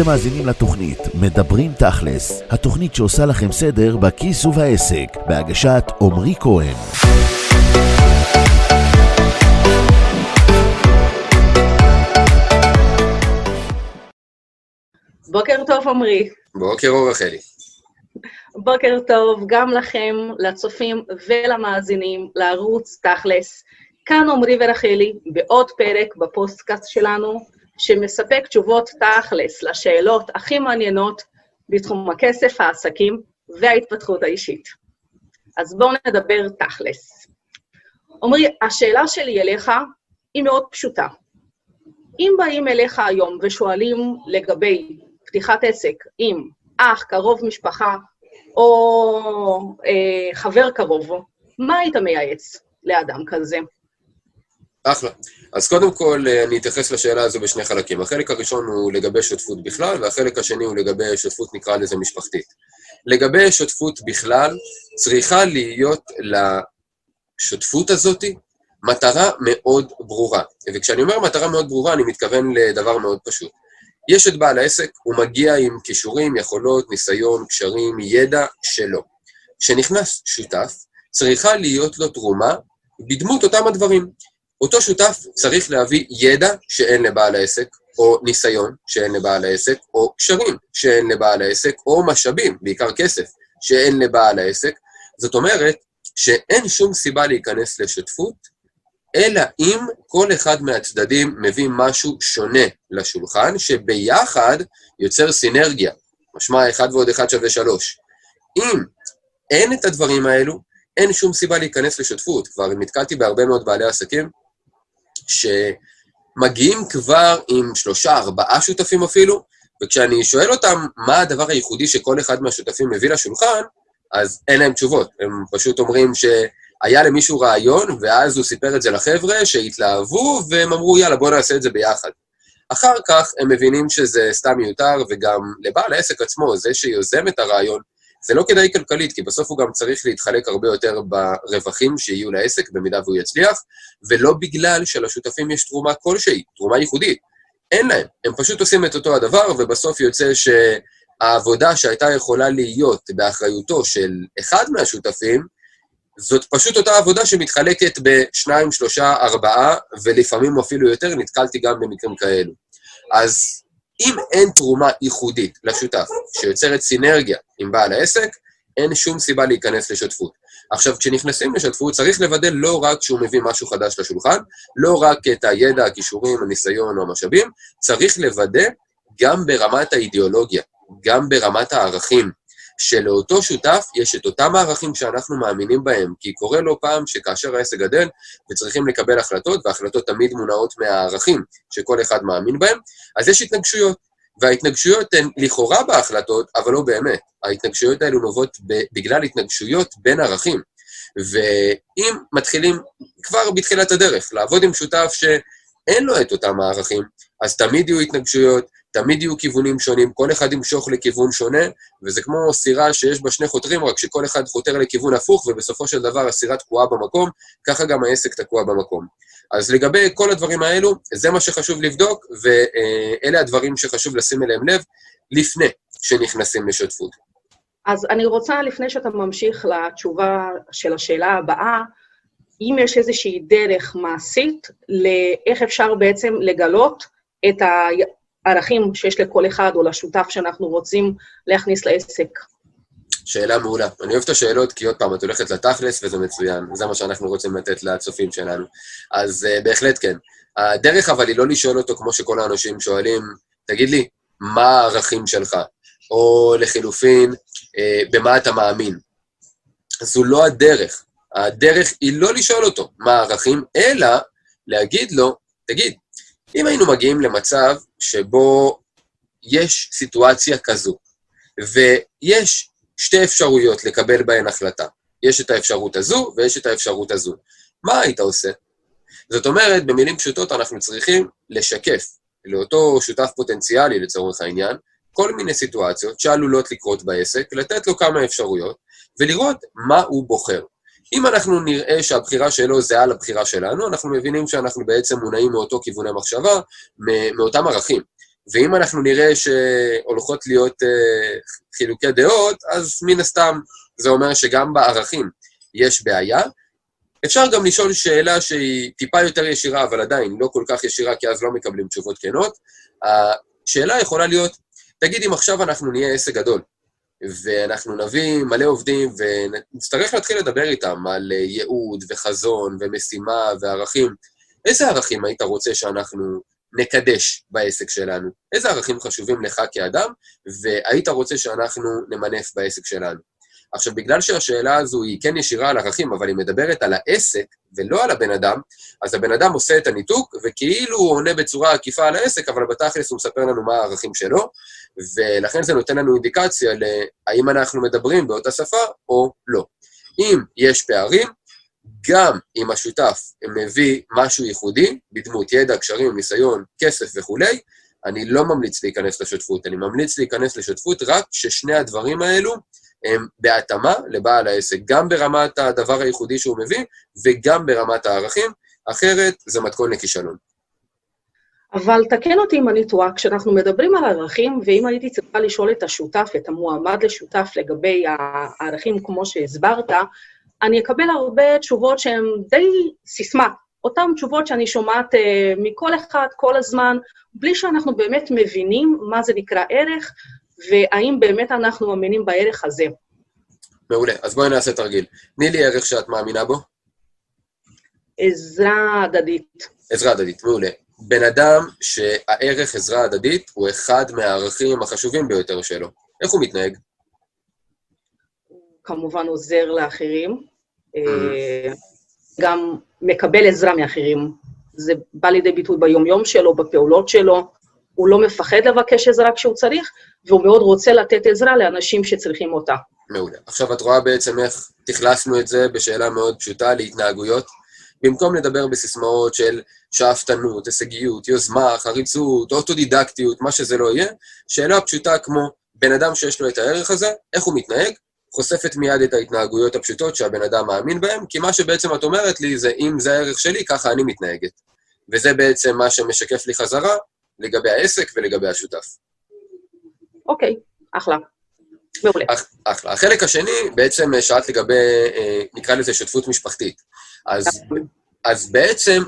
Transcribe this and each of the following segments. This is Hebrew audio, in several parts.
אתם מאזינים לתוכנית מדברים תכלס, התוכנית שעושה לכם סדר בכיס ובעסק, בהגשת עמרי כהן. בוקר טוב, עמרי. בוקר אור, רחלי. בוקר טוב גם לכם, לצופים ולמאזינים לערוץ תכלס. כאן עמרי ורחלי, בעוד פרק בפוסטקאסט שלנו, שמספק תשובות תכלס לשאלות הכי מעניינות בתחום הכסף, העסקים וההתפתחות האישית. אז בואו נדבר תכלס. עמרי, השאלה שלי אליך היא מאוד פשוטה. אם באים אליך היום ושואלים לגבי פתיחת עסק עם אח, קרוב משפחה או אה, חבר קרוב, מה היית מייעץ לאדם כזה? אחלה. אז קודם כל, אה, אני אתייחס לשאלה הזו בשני חלקים. החלק הראשון הוא לגבי שותפות בכלל, והחלק השני הוא לגבי שותפות, נקרא לזה, משפחתית. לגבי שותפות בכלל, צריכה להיות לשותפות הזאת מטרה מאוד ברורה. וכשאני אומר מטרה מאוד ברורה, אני מתכוון לדבר מאוד פשוט. יש את בעל העסק, הוא מגיע עם כישורים, יכולות, ניסיון, קשרים, ידע שלו. כשנכנס שותף, צריכה להיות לו תרומה בדמות אותם הדברים. אותו שותף צריך להביא ידע שאין לבעל העסק, או ניסיון שאין לבעל העסק, או קשרים שאין לבעל העסק, או משאבים, בעיקר כסף, שאין לבעל העסק. זאת אומרת שאין שום סיבה להיכנס לשותפות, אלא אם כל אחד מהצדדים מביא משהו שונה לשולחן, שביחד יוצר סינרגיה. משמע, אחד ועוד אחד שווה שלוש. אם אין את הדברים האלו, אין שום סיבה להיכנס לשותפות. כבר נתקלתי בהרבה מאוד בעלי עסקים שמגיעים כבר עם שלושה, ארבעה שותפים אפילו, וכשאני שואל אותם מה הדבר הייחודי שכל אחד מהשותפים מביא לשולחן, אז אין להם תשובות. הם פשוט אומרים שהיה למישהו רעיון, ואז הוא סיפר את זה לחבר'ה, שהתלהבו, והם אמרו, יאללה, בואו נעשה את זה ביחד. אחר כך הם מבינים שזה סתם מיותר, וגם לבעל העסק עצמו, זה שיוזם את הרעיון, זה לא כדאי כלכלית, כי בסוף הוא גם צריך להתחלק הרבה יותר ברווחים שיהיו לעסק, במידה והוא יצליח, ולא בגלל שלשותפים יש תרומה כלשהי, תרומה ייחודית. אין להם, הם פשוט עושים את אותו הדבר, ובסוף יוצא שהעבודה שהייתה יכולה להיות באחריותו של אחד מהשותפים, זאת פשוט אותה עבודה שמתחלקת בשניים, שלושה, ארבעה, ולפעמים אפילו יותר, נתקלתי גם במקרים כאלו. אז אם אין תרומה ייחודית לשותף שיוצרת סינרגיה עם בעל העסק, אין שום סיבה להיכנס לשותפות. עכשיו, כשנכנסים לשותפות, צריך לוודא לא רק שהוא מביא משהו חדש לשולחן, לא רק את הידע, הכישורים, הניסיון או המשאבים, צריך לוודא גם ברמת האידיאולוגיה, גם ברמת הערכים. שלאותו שותף יש את אותם הערכים שאנחנו מאמינים בהם, כי קורה לא פעם שכאשר העסק גדל וצריכים לקבל החלטות, והחלטות תמיד מונעות מהערכים שכל אחד מאמין בהם, אז יש התנגשויות. וההתנגשויות הן לכאורה בהחלטות, אבל לא באמת. ההתנגשויות האלו נובעות בגלל התנגשויות בין ערכים. ואם מתחילים כבר בתחילת הדרך לעבוד עם שותף שאין לו את אותם הערכים, אז תמיד יהיו התנגשויות, תמיד יהיו כיוונים שונים, כל אחד ימשוך לכיוון שונה, וזה כמו סירה שיש בה שני חותרים, רק שכל אחד חותר לכיוון הפוך, ובסופו של דבר הסירה תקועה במקום, ככה גם העסק תקוע במקום. אז לגבי כל הדברים האלו, זה מה שחשוב לבדוק, ואלה הדברים שחשוב לשים אליהם לב לפני שנכנסים לשותפות. אז אני רוצה, לפני שאתה ממשיך לתשובה של השאלה הבאה, אם יש איזושהי דרך מעשית לאיך אפשר בעצם לגלות את הערכים שיש לכל אחד או לשותף שאנחנו רוצים להכניס לעסק. שאלה מעולה. אני אוהב את השאלות, כי עוד פעם, את הולכת לתכלס וזה מצוין. זה מה שאנחנו רוצים לתת לצופים שלנו. אז uh, בהחלט כן. הדרך אבל היא לא לשאול אותו כמו שכל האנשים שואלים, תגיד לי, מה הערכים שלך? או לחילופין, uh, במה אתה מאמין? זו לא הדרך. הדרך היא לא לשאול אותו מה הערכים, אלא להגיד לו, תגיד, אם היינו מגיעים למצב שבו יש סיטואציה כזו, ויש שתי אפשרויות לקבל בהן החלטה. יש את האפשרות הזו ויש את האפשרות הזו. מה היית עושה? זאת אומרת, במילים פשוטות אנחנו צריכים לשקף לאותו שותף פוטנציאלי לצורך העניין, כל מיני סיטואציות שעלולות לקרות בעסק, לתת לו כמה אפשרויות, ולראות מה הוא בוחר. אם אנחנו נראה שהבחירה שלו זהה לבחירה שלנו, אנחנו מבינים שאנחנו בעצם מונעים מאותו כיווני מחשבה, מאותם ערכים. ואם אנחנו נראה שהולכות להיות אה, חילוקי דעות, אז מן הסתם זה אומר שגם בערכים יש בעיה. אפשר גם לשאול שאלה שהיא טיפה יותר ישירה, אבל עדיין לא כל כך ישירה, כי אז לא מקבלים תשובות כנות. השאלה יכולה להיות, תגיד אם עכשיו אנחנו נהיה עסק גדול, ואנחנו נביא מלא עובדים ונצטרך להתחיל לדבר איתם על אה, ייעוד וחזון ומשימה וערכים. איזה ערכים היית רוצה שאנחנו נקדש בעסק שלנו? איזה ערכים חשובים לך כאדם, והיית רוצה שאנחנו נמנף בעסק שלנו? עכשיו, בגלל שהשאלה הזו היא כן ישירה על ערכים, אבל היא מדברת על העסק ולא על הבן אדם, אז הבן אדם עושה את הניתוק, וכאילו הוא עונה בצורה עקיפה על העסק, אבל בתכלס הוא מספר לנו מה הערכים שלו, ולכן זה נותן לנו אינדיקציה להאם אנחנו מדברים באותה שפה או לא. אם יש פערים, גם אם השותף מביא משהו ייחודי, בדמות ידע, קשרים, ניסיון, כסף וכולי, אני לא ממליץ להיכנס לשותפות, אני ממליץ להיכנס לשותפות רק כששני הדברים האלו הם בהתאמה לבעל העסק, גם ברמת הדבר הייחודי שהוא מביא וגם ברמת הערכים, אחרת זה מתכון לכישלון. אבל תקן אותי אם אני טועה, כשאנחנו מדברים על ערכים, ואם הייתי צריכה לשאול את השותף, את המועמד לשותף לגבי הערכים כמו שהסברת, אני אקבל הרבה תשובות שהן די סיסמה, אותן תשובות שאני שומעת uh, מכל אחד כל הזמן, בלי שאנחנו באמת מבינים מה זה נקרא ערך, והאם באמת אנחנו מאמינים בערך הזה. מעולה, אז בואי נעשה תרגיל. תני לי ערך שאת מאמינה בו. עזרה הדדית. עזרה הדדית, מעולה. בן אדם שהערך עזרה הדדית הוא אחד מהערכים החשובים ביותר שלו. איך הוא מתנהג? כמובן עוזר לאחרים, אה, גם מקבל עזרה מאחרים. זה בא לידי ביטוי ביומיום שלו, בפעולות שלו. הוא לא מפחד לבקש עזרה כשהוא צריך, והוא מאוד רוצה לתת עזרה לאנשים שצריכים אותה. מעולה. עכשיו את רואה בעצם איך תכלסנו את זה בשאלה מאוד פשוטה להתנהגויות. במקום לדבר בסיסמאות של שאפתנות, הישגיות, יוזמה, חריצות, אוטודידקטיות, מה שזה לא יהיה, שאלה פשוטה כמו בן אדם שיש לו את הערך הזה, איך הוא מתנהג, חושפת מיד את ההתנהגויות הפשוטות שהבן אדם מאמין בהן, כי מה שבעצם את אומרת לי זה, אם זה הערך שלי, ככה אני מתנהגת. וזה בעצם מה שמשקף לי חזרה לגבי העסק ולגבי השותף. אוקיי, אחלה. מעולה. אח, אחלה. החלק השני, בעצם שאלת לגבי, אה, נקרא לזה שותפות משפחתית. אז, אז בעצם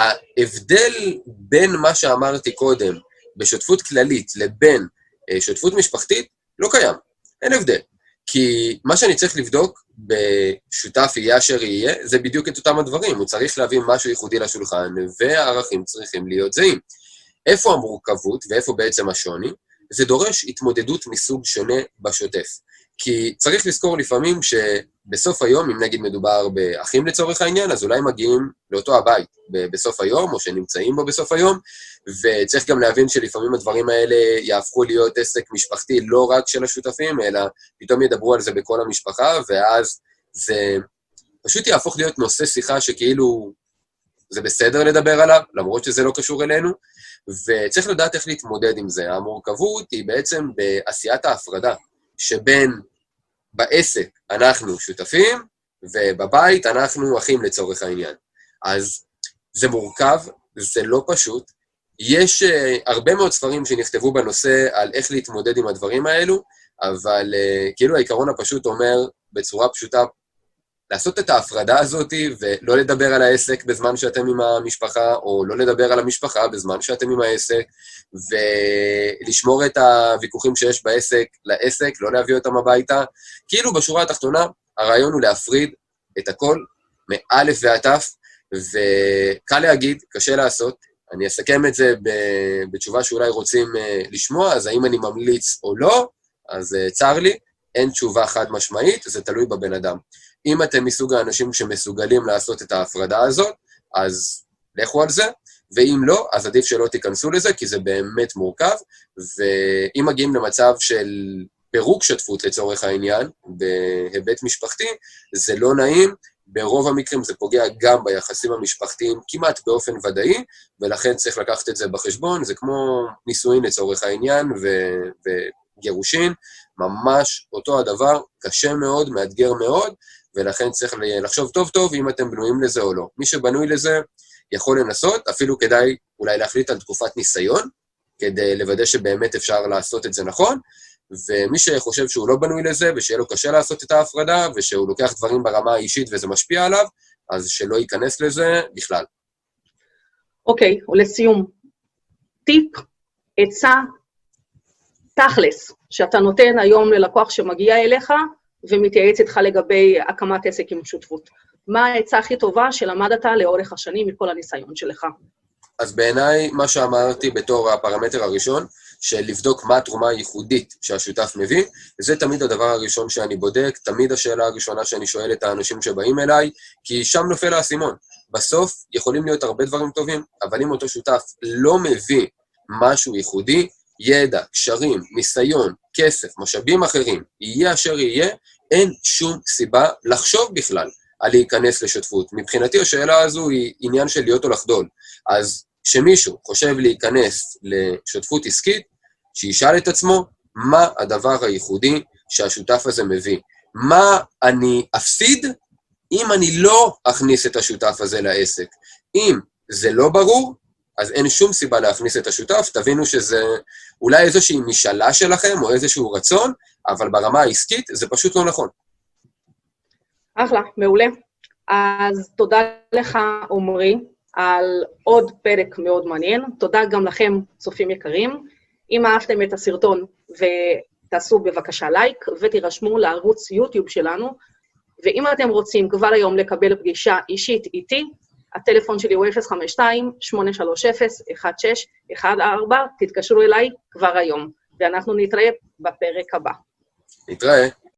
ההבדל בין מה שאמרתי קודם, בשותפות כללית, לבין אה, שותפות משפחתית, לא קיים. אין הבדל. כי מה שאני צריך לבדוק בשותף יהיה אשר יהיה, זה בדיוק את אותם הדברים. הוא צריך להביא משהו ייחודי לשולחן, והערכים צריכים להיות זהים. איפה המורכבות ואיפה בעצם השוני? זה דורש התמודדות מסוג שונה בשוטף. כי צריך לזכור לפעמים שבסוף היום, אם נגיד מדובר באחים לצורך העניין, אז אולי מגיעים לאותו הבית בסוף היום, או שנמצאים בו בסוף היום, וצריך גם להבין שלפעמים הדברים האלה יהפכו להיות עסק משפחתי לא רק של השותפים, אלא פתאום ידברו על זה בכל המשפחה, ואז זה פשוט יהפוך להיות נושא שיחה שכאילו זה בסדר לדבר עליו, למרות שזה לא קשור אלינו, וצריך לדעת איך להתמודד עם זה. המורכבות היא בעצם בעשיית ההפרדה, שבין בעסק אנחנו שותפים, ובבית אנחנו אחים לצורך העניין. אז זה מורכב, זה לא פשוט. יש uh, הרבה מאוד ספרים שנכתבו בנושא על איך להתמודד עם הדברים האלו, אבל uh, כאילו העיקרון הפשוט אומר בצורה פשוטה, לעשות את ההפרדה הזאת ולא לדבר על העסק בזמן שאתם עם המשפחה, או לא לדבר על המשפחה בזמן שאתם עם העסק, ולשמור את הוויכוחים שיש בעסק לעסק, לא להביא אותם הביתה. כאילו, בשורה התחתונה, הרעיון הוא להפריד את הכל מאלף ועד תף, וקל להגיד, קשה לעשות. אני אסכם את זה בתשובה שאולי רוצים אה, לשמוע, אז האם אני ממליץ או לא, אז אה, צר לי, אין תשובה חד משמעית, זה תלוי בבן אדם. אם אתם מסוג האנשים שמסוגלים לעשות את ההפרדה הזאת, אז לכו על זה, ואם לא, אז עדיף שלא תיכנסו לזה, כי זה באמת מורכב, ואם מגיעים למצב של פירוק שותפות לצורך העניין, בהיבט משפחתי, זה לא נעים, ברוב המקרים זה פוגע גם ביחסים המשפחתיים כמעט באופן ודאי, ולכן צריך לקחת את זה בחשבון, זה כמו נישואין לצורך העניין ו- וגירושין, ממש אותו הדבר, קשה מאוד, מאתגר מאוד, ולכן צריך לחשוב טוב טוב אם אתם בנויים לזה או לא. מי שבנוי לזה יכול לנסות, אפילו כדאי אולי להחליט על תקופת ניסיון, כדי לוודא שבאמת אפשר לעשות את זה נכון, ומי שחושב שהוא לא בנוי לזה, ושיהיה לו קשה לעשות את ההפרדה, ושהוא לוקח דברים ברמה האישית וזה משפיע עליו, אז שלא ייכנס לזה בכלל. אוקיי, okay, ולסיום, טיפ, עצה, תכלס, שאתה נותן היום ללקוח שמגיע אליך ומתייעץ איתך לגבי הקמת עסק עם שותפות. מה העצה הכי טובה שלמדת לאורך השנים מכל הניסיון שלך? אז בעיניי, מה שאמרתי בתור הפרמטר הראשון, של לבדוק מה התרומה הייחודית שהשותף מביא, זה תמיד הדבר הראשון שאני בודק, תמיד השאלה הראשונה שאני שואל את האנשים שבאים אליי, כי שם נופל האסימון. בסוף יכולים להיות הרבה דברים טובים, אבל אם אותו שותף לא מביא משהו ייחודי, ידע, קשרים, ניסיון, כסף, משאבים אחרים, יהיה אשר יהיה, אין שום סיבה לחשוב בכלל על להיכנס לשותפות. מבחינתי השאלה הזו היא עניין של להיות או לחדול. אז כשמישהו חושב להיכנס לשותפות עסקית, שישאל את עצמו מה הדבר הייחודי שהשותף הזה מביא. מה אני אפסיד אם אני לא אכניס את השותף הזה לעסק. אם זה לא ברור, אז אין שום סיבה להכניס את השותף, תבינו שזה אולי איזושהי משאלה שלכם או איזשהו רצון, אבל ברמה העסקית זה פשוט לא נכון. אחלה, מעולה. אז תודה לך, עמרי, על עוד פרק מאוד מעניין. תודה גם לכם, צופים יקרים. אם אהבתם את הסרטון, ותעשו בבקשה לייק, ותירשמו לערוץ יוטיוב שלנו, ואם אתם רוצים כבר היום לקבל פגישה אישית איתי, הטלפון שלי הוא 052-830-1614, תתקשרו אליי כבר היום, ואנחנו נתראה בפרק הבא. נתראה.